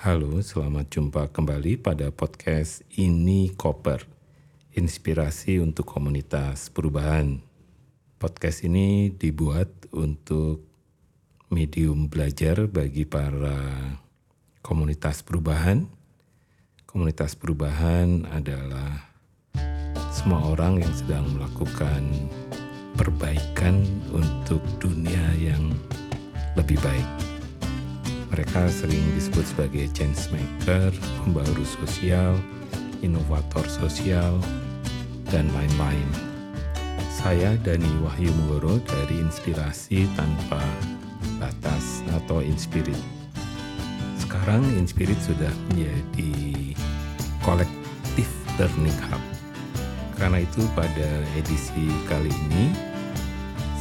Halo, selamat jumpa kembali pada podcast Ini Koper, inspirasi untuk komunitas perubahan. Podcast ini dibuat untuk medium belajar bagi para komunitas perubahan. Komunitas perubahan adalah semua orang yang sedang melakukan perbaikan untuk dunia yang lebih baik. Mereka sering disebut sebagai change maker, pembaru sosial, inovator sosial, dan lain-lain. Saya Dani Wahyu Mugoro dari Inspirasi Tanpa Batas atau Inspirit. Sekarang Inspirit sudah menjadi kolektif learning hub. Karena itu pada edisi kali ini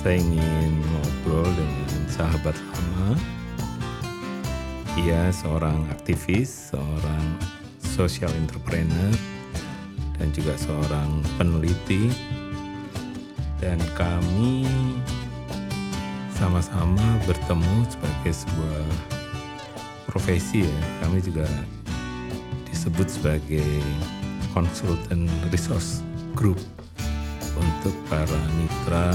saya ingin ngobrol dengan sahabat lama ia seorang aktivis, seorang social entrepreneur, dan juga seorang peneliti. Dan kami sama-sama bertemu sebagai sebuah profesi ya. Kami juga disebut sebagai konsultan resource group untuk para mitra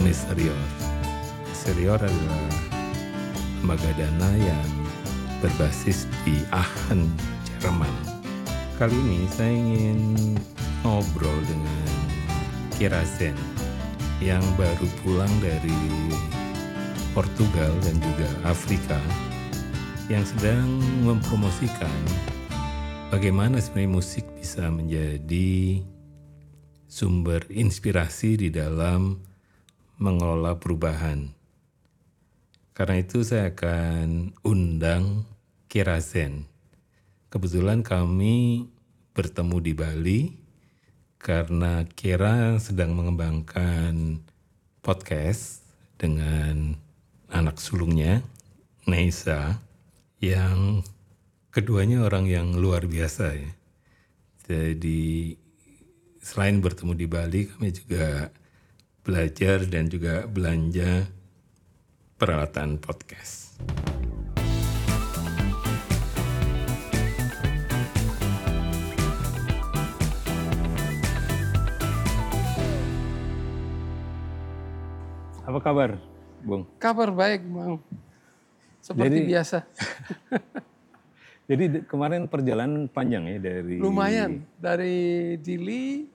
Miserior. Miserior adalah lembaga dana yang berbasis di Aachen, Jerman. Kali ini saya ingin ngobrol dengan Kira Zen yang baru pulang dari Portugal dan juga Afrika yang sedang mempromosikan bagaimana sebenarnya musik bisa menjadi sumber inspirasi di dalam mengelola perubahan. Karena itu saya akan undang Kirazen. Kebetulan kami bertemu di Bali karena Kira sedang mengembangkan podcast dengan anak sulungnya, Neisa, yang keduanya orang yang luar biasa ya. Jadi selain bertemu di Bali, kami juga belajar dan juga belanja peralatan podcast. Apa kabar, Bung? Kabar baik, Bang. Seperti Jadi, biasa. Jadi kemarin perjalanan panjang ya dari lumayan dari Dili,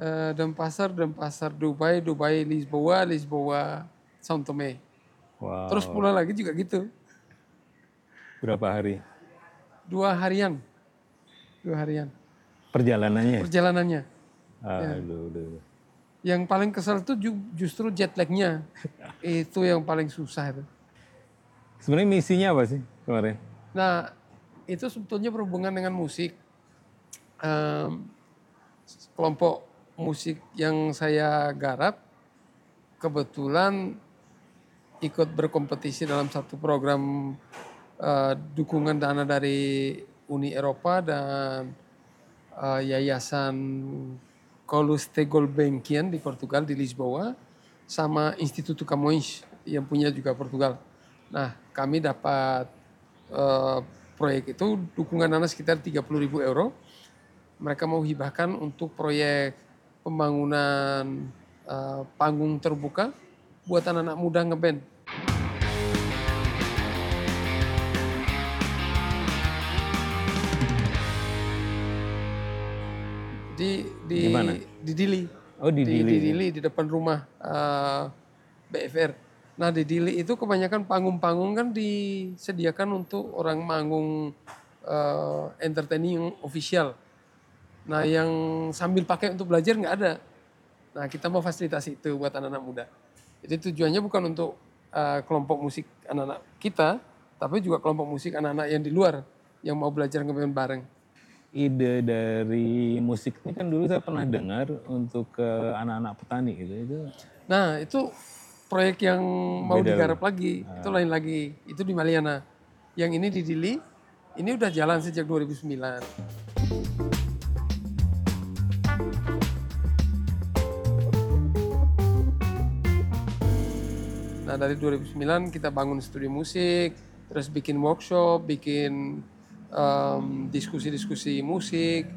uh, Denpasar, Denpasar Dubai, Dubai Lisboa, Lisboa São Tomé. Wow. Terus pulang lagi juga gitu. Berapa hari? Dua harian. Dua harian. Perjalanannya? Perjalanannya. ya. aduh. Yang paling kesal itu justru jet lagnya. itu yang paling susah itu. Sebenarnya misinya apa sih kemarin? Nah, itu sebetulnya berhubungan dengan musik. Um, kelompok musik yang saya garap kebetulan ikut berkompetisi dalam satu program uh, dukungan dana dari Uni Eropa dan uh, Yayasan Colus Gulbenkian di Portugal di Lisboa sama Instituto Camões yang punya juga Portugal. Nah, kami dapat uh, proyek itu dukungan dana sekitar 30 ribu euro. Mereka mau hibahkan untuk proyek pembangunan uh, panggung terbuka buat anak-anak muda ngeband di di di Dili. Oh di, di Dili. Di Dili di depan rumah uh, eh, BFR. Nah di Dili itu kebanyakan panggung-panggung kan disediakan untuk orang manggung uh, entertaining official. Nah yang sambil pakai untuk belajar nggak ada. Nah kita mau fasilitasi itu buat anak-anak muda. Jadi tujuannya bukan untuk uh, kelompok musik anak-anak kita, tapi juga kelompok musik anak-anak yang di luar yang mau belajar ngeband bareng ide dari musik ini kan dulu saya pernah dengar untuk ke anak-anak petani gitu itu. Nah itu proyek yang mau Beda digarap lagi, ah. itu lain lagi. Itu di Maliana. Yang ini di Dili, ini udah jalan sejak 2009. Nah dari 2009 kita bangun studio musik, terus bikin workshop, bikin diskusi-diskusi um, musik.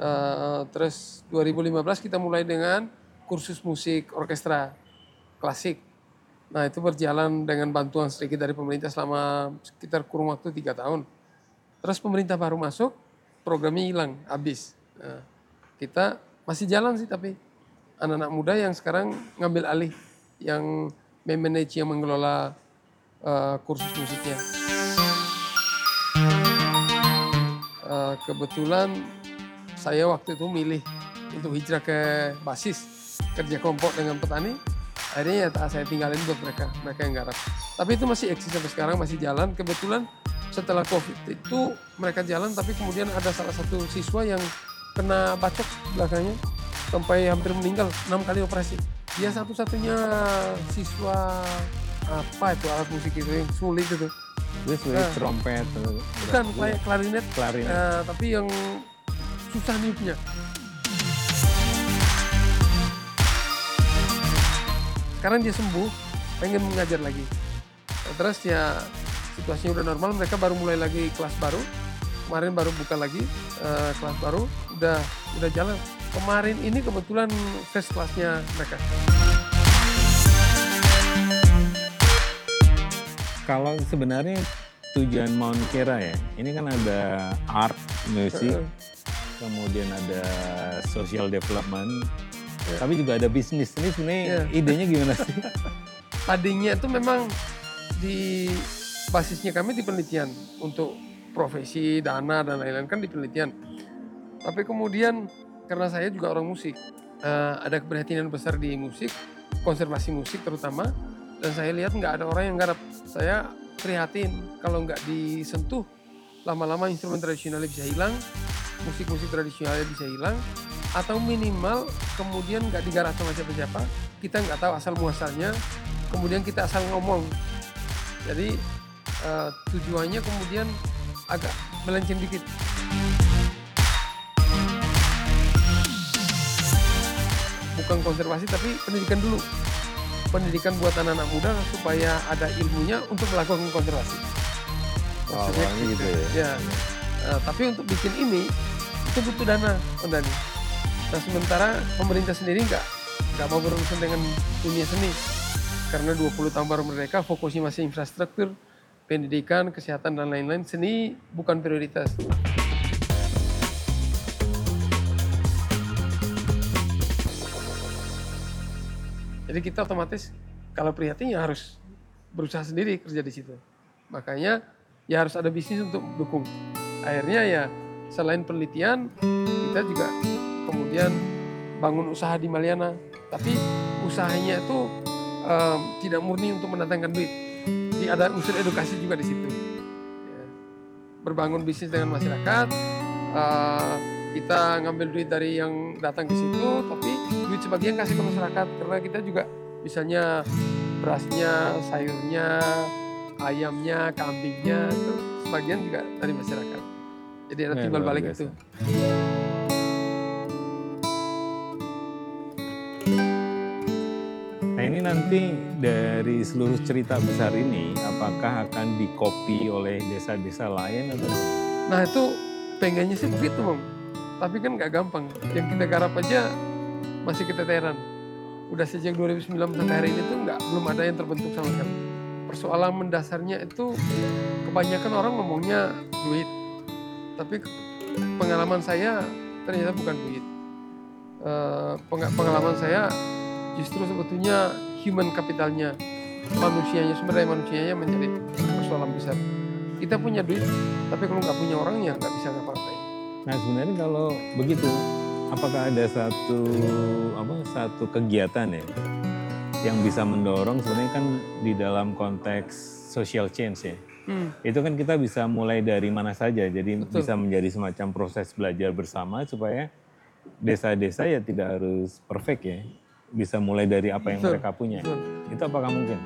Uh, terus 2015 kita mulai dengan kursus musik orkestra klasik. Nah itu berjalan dengan bantuan sedikit dari pemerintah selama sekitar kurun waktu tiga tahun. Terus pemerintah baru masuk, programnya hilang, habis. Nah, kita masih jalan sih tapi anak-anak muda yang sekarang ngambil alih, yang memanage, yang mengelola eh, kursus musiknya. Eh, kebetulan saya waktu itu milih untuk hijrah ke basis kerja kelompok dengan petani. Akhirnya ya tak saya tinggalin buat mereka, mereka yang garap. Tapi itu masih eksis sampai sekarang, masih jalan. Kebetulan setelah COVID itu mereka jalan, tapi kemudian ada salah satu siswa yang kena bacok belakangnya sampai hampir meninggal, enam kali operasi. Dia satu-satunya siswa apa itu alat musik itu yang sulit itu. Dia sebenarnya Nah. trompet. Bukan kayak klarinet, Klarinet. eh, tapi yang susah niupnya. Sekarang dia sembuh, pengen mengajar lagi. Terus ya situasinya udah normal, mereka baru mulai lagi kelas baru. Kemarin baru buka lagi eh, kelas baru, udah udah jalan. Kemarin ini kebetulan first kelasnya mereka. Kalau sebenarnya tujuan Mount Kera ya, ini kan ada art, musik, Heeh. kemudian ada social development, Ya. tapi juga ada bisnis. Ini sebenarnya Ya. idenya gimana sih? tadinya itu memang di basisnya kami di penelitian untuk profesi, dana dan lain-lain kan di penelitian. Tapi kemudian karena saya juga orang musik, eh, ada keprihatinan besar di musik, konservasi musik terutama, dan saya lihat nggak ada orang yang garap. Saya prihatin kalau nggak disentuh, lama-lama instrumen tradisionalnya bisa hilang, musik-musik tradisionalnya bisa hilang, atau minimal kemudian nggak digarap sama siapa-siapa, kita nggak tahu asal muasalnya, kemudian kita asal ngomong. Jadi eh, tujuannya kemudian agak melenceng dikit. Bukan konservasi tapi pendidikan dulu. Pendidikan buat anak-anak muda supaya ada ilmunya untuk melakukan konservasi. Maksudnya gitu ya. Ya. Nah, tapi untuk bikin ini itu butuh dana, Om Dhani. Nah sementara pemerintah sendiri nggak nggak mau berurusan dengan dunia seni karena 20 tahun baru mereka fokusnya masih infrastruktur, pendidikan, kesehatan dan lain-lain. Seni bukan prioritas. Jadi kita otomatis kalau prihatin ya harus berusaha sendiri kerja di situ. Makanya ya harus ada bisnis untuk dukung. Akhirnya ya selain penelitian kita juga kemudian bangun usaha di Maliana. Tapi usahanya itu em, tidak murni untuk mendatangkan duit. Jadi ada unsur edukasi juga di situ. Ya. Berbangun bisnis dengan masyarakat. eh, kita ngambil duit dari yang datang ke situ, tapi duit sebagian kasih ke masyarakat karena kita juga misalnya berasnya, sayurnya, ayamnya, kambingnya itu sebagian juga dari masyarakat. Jadi ada Ya, timbal balik biasa. itu. Ini nanti dari seluruh cerita besar ini, apakah akan dikopi oleh desa-desa lain atau? Nah itu pengennya sih begitu, Mam. Tapi kan nggak gampang. Yang kita garap aja masih keteteran. Udah sejak 2009 sampai hari ini tuh nggak belum ada yang terbentuk sama sekali. Persoalan mendasarnya itu kebanyakan orang ngomongnya duit. Tapi pengalaman saya ternyata bukan duit. Peng- pengalaman saya justru sebetulnya human capitalnya manusianya sumber daya manusianya menjadi persoalan besar. Kita punya duit tapi kalau nggak punya orang ya nggak bisa ngapa-ngapain Nah sebenarnya kalau begitu, apakah ada satu apa satu kegiatan ya yang bisa mendorong? Sebenarnya kan di dalam konteks social change ya. Hmm, Itu kan kita bisa mulai dari mana saja, jadi Betul. bisa menjadi semacam proses belajar bersama supaya desa-desa ya tidak harus perfect ya, bisa mulai dari apa yang Betul, mereka punya. betul. Itu apakah mungkin?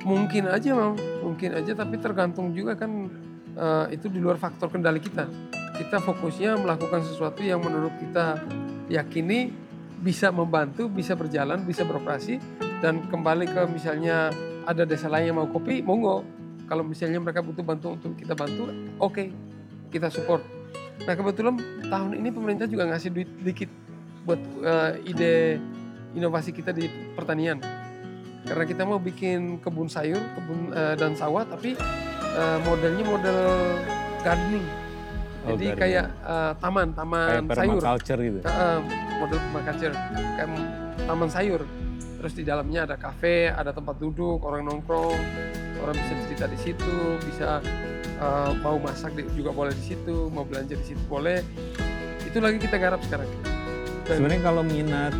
mungkin aja mam mungkin aja tapi tergantung juga kan eh, itu di luar faktor kendali kita kita fokusnya melakukan sesuatu yang menurut kita yakini bisa membantu, bisa berjalan, bisa beroperasi dan kembali ke misalnya ada desa lain yang mau kopi, monggo. Kalau misalnya mereka butuh bantu untuk kita bantu, oke, kita support. Nah kebetulan tahun ini pemerintah juga ngasih duit dikit buat uh, ide inovasi kita di pertanian. Karena kita mau bikin kebun sayur, kebun uh, dan sawah, tapi uh, modelnya model gardening. Oh, Jadi gardening. kayak uh, taman, taman Kayak sayur. permaculture gitu. Uh, model permaculture kayak taman sayur. Terus di dalamnya ada kafe, ada tempat duduk, orang nongkrong, orang bisa cerita di situ, bisa uh, mau masak di- juga boleh di situ, mau belanja di situ boleh. Itu lagi kita garap sekarang. Dan- Sebenarnya kalau minat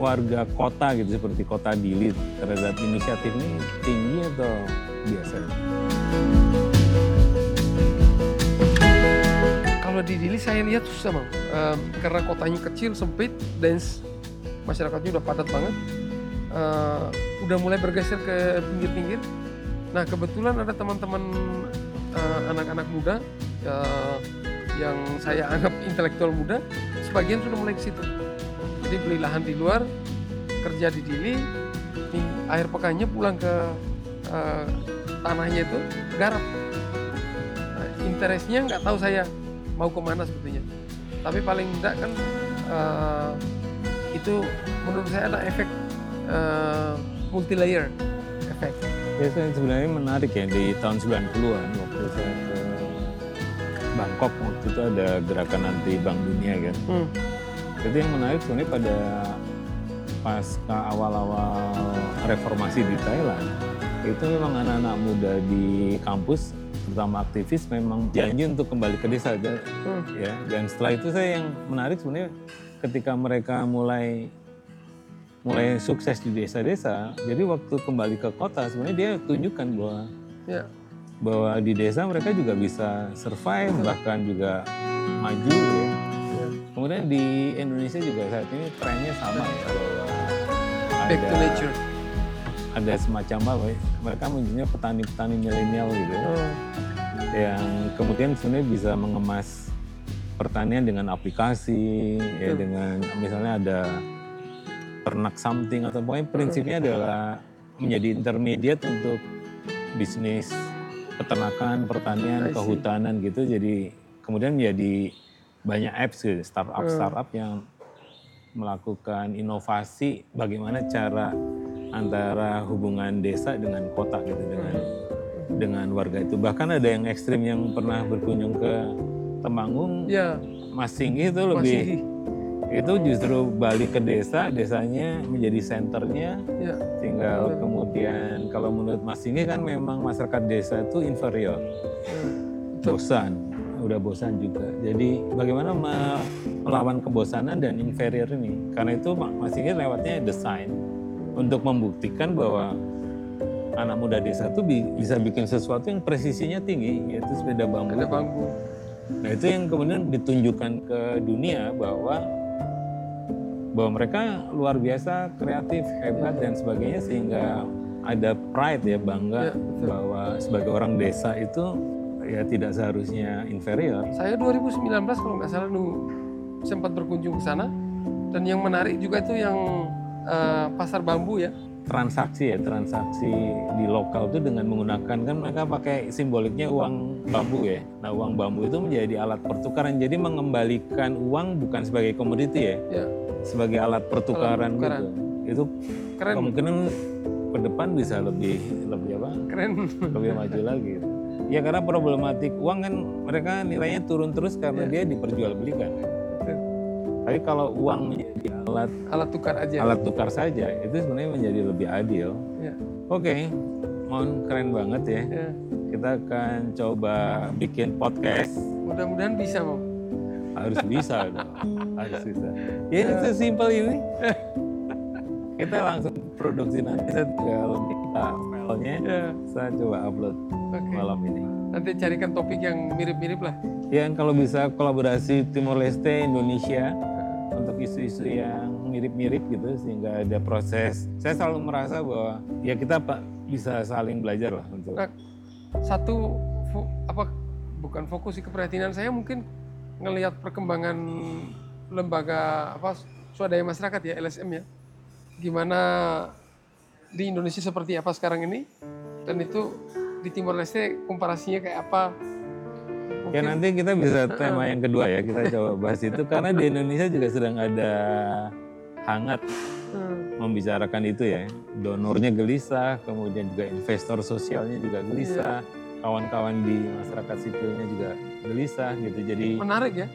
warga kota gitu seperti kota Dili terhadap inisiatif ini tinggi atau biasa? Kalau di Dili saya lihat susah bang, Em, karena kotanya kecil, sempit, dense, masyarakatnya udah padat banget, Eh, udah mulai bergeser ke pinggir-pinggir. Nah kebetulan ada teman-teman eh, anak-anak muda eh, yang saya anggap intelektual muda, sebagian sudah mulai ke situ. Jadi beli lahan di luar, kerja di Dili, ming- akhir pekannya pulang ke eh, tanahnya itu garap. Nah, interestnya nggak tahu saya mau ke mana sebetulnya. Tapi paling enggak kan eh, itu menurut saya ada efek multi layer efek. Ya sebenarnya menarik ya di tahun 90-an waktu saya ke Bangkok waktu itu ada gerakan anti Bank Dunia kan. Hmm. Itu yang menarik sebenarnya pada pasca awal-awal reformasi di Thailand itu memang anak-anak muda di kampus terutama aktivis memang janji untuk kembali ke desa aja Hmm. ya dan setelah itu saya yang menarik sebenarnya ketika mereka mulai mulai sukses di desa-desa jadi waktu kembali ke kota sebenarnya dia tunjukkan bahwa Ya. Bahwa di desa mereka juga bisa survive bahkan juga maju ya ya. kemudian di Indonesia juga saat ini trennya sama ya bahwa Back to ada nature. ada semacam apa ya, mereka menyebutnya petani-petani milenial gitu ya, Hmm. yang kemudian sebenarnya bisa mengemas pertanian dengan aplikasi ya Betul. dengan misalnya ada ternak something atau pokoknya prinsipnya adalah menjadi intermediate untuk bisnis peternakan, pertanian, kehutanan gitu. Jadi kemudian menjadi banyak apps gitu, startup Hmm. startup yang melakukan inovasi bagaimana cara antara hubungan desa dengan kota gitu dengan dengan warga itu. Bahkan ada yang ekstrim yang pernah berkunjung ke Temanggung, Ya, Mas Singgi itu lebih masih. Itu justru balik ke desa, desanya menjadi senternya, Ya, tinggal kemudian kalau menurut Mas Singgi kan memang masyarakat desa itu inferior, ya. Bosan, udah bosan juga. Jadi bagaimana me- melawan kebosanan dan inferior ini? Karena itu Ma- Mas Singgi lewatnya desain untuk membuktikan bahwa anak muda desa itu bi- bisa bikin sesuatu yang presisinya tinggi, yaitu sepeda bambu. Nah itu yang kemudian ditunjukkan ke dunia bahwa bahwa mereka luar biasa kreatif, hebat dan sebagainya sehingga ada pride ya bangga Ya, betul. bahwa sebagai orang desa itu ya tidak seharusnya inferior. Saya 2019 kalau nggak salah nu sempat berkunjung ke sana dan yang menarik juga itu yang eh, pasar bambu ya. Transaksi ya transaksi di lokal itu dengan menggunakan kan mereka pakai simboliknya uang bambu ya. Nah uang bambu itu menjadi alat pertukaran jadi mengembalikan uang bukan sebagai komoditi ya, Ya, sebagai alat pertukaran, pertukaran. gitu. Itu keren, kemungkinan ke depan bisa lebih lebih apa keren. lebih maju lagi ya karena problematik uang kan mereka nilainya turun terus karena dia diperjualbelikan tapi kalau uang menjadi alat Alat tukar aja. alat tukar saja itu sebenarnya menjadi lebih adil Ya, oke Mon keren banget ya ya. kita akan coba bikin podcast Mudah-mudahan bisa mau. Harus bisa dong. harus bisa. Ya sesimpel ini. Kita langsung produksi nanti saya tinggal minta filenya Ya, saya coba upload oke. malam ini. Nanti carikan topik yang mirip-mirip lah. yang kalau bisa kolaborasi Timor Leste Indonesia untuk isu-isu yang mirip-mirip gitu sehingga ada proses. Saya selalu merasa bahwa ya kita pak bisa saling belajar lah untuk satu apa bukan fokus sih keprihatinan saya mungkin ngelihat perkembangan lembaga apa swadaya masyarakat ya LSM ya. Gimana di Indonesia seperti apa sekarang ini? Dan itu di Timor Leste komparasinya kayak apa? Ya nanti kita bisa tema yang kedua ya kita coba bahas itu. Karena di Indonesia juga sedang ada hangat Hmm, membicarakan itu ya. Donornya gelisah kemudian juga investor sosialnya juga gelisah. Kawan-kawan di masyarakat sipilnya juga gelisah gitu. Jadi menarik ya.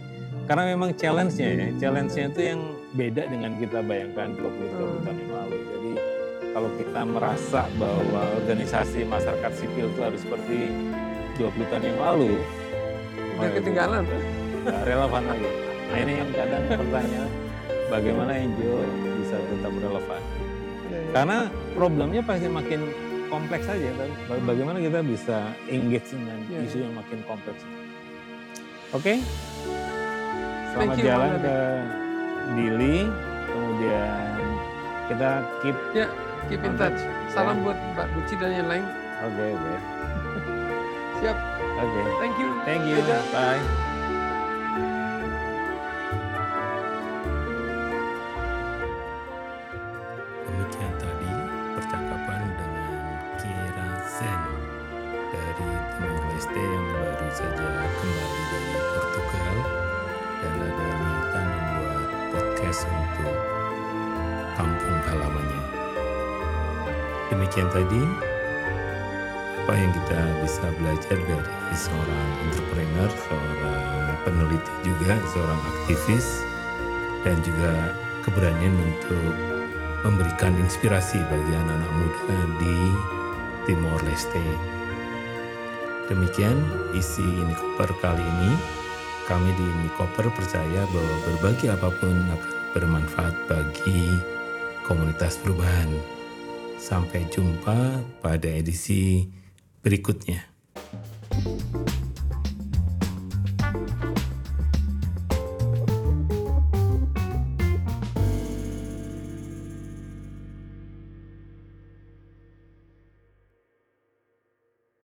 karena memang challenge-nya ya challenge-nya itu yang beda dengan kita bayangkan 20 tahun yang lalu. Jadi kalau kita merasa bahwa organisasi masyarakat sipil itu harus seperti 20 tahun yang lalu udah ketinggalan. nggak relevan lagi. Nah ini yang kadang pertanyaan bagaimana NGO bisa tetap relevan? Ya, ya. karena problemnya pasti makin kompleks saja. Ba- Bagaimana kita bisa engage dengan Iya, isu yang makin kompleks. Oke, selamat Thank you, jalan Bang ke Dili. Kemudian kita keep. ya keep in touch salam buat Mbak Buci dan yang lain Oke, oke, siap oke. thank you Thank you. Dadah. Bye. Demikian untuk kampung halamannya. Demikian tadi apa yang kita bisa belajar dari seorang entrepreneur, seorang peneliti juga, seorang aktivis, dan juga keberanian untuk memberikan inspirasi bagi anak-anak muda di Timor Leste. Demikian isi Nikoper kali ini. Kami di Nikoper percaya bahwa berbagi apa pun akan bermanfaat bagi komunitas perubahan. Sampai jumpa pada edisi berikutnya.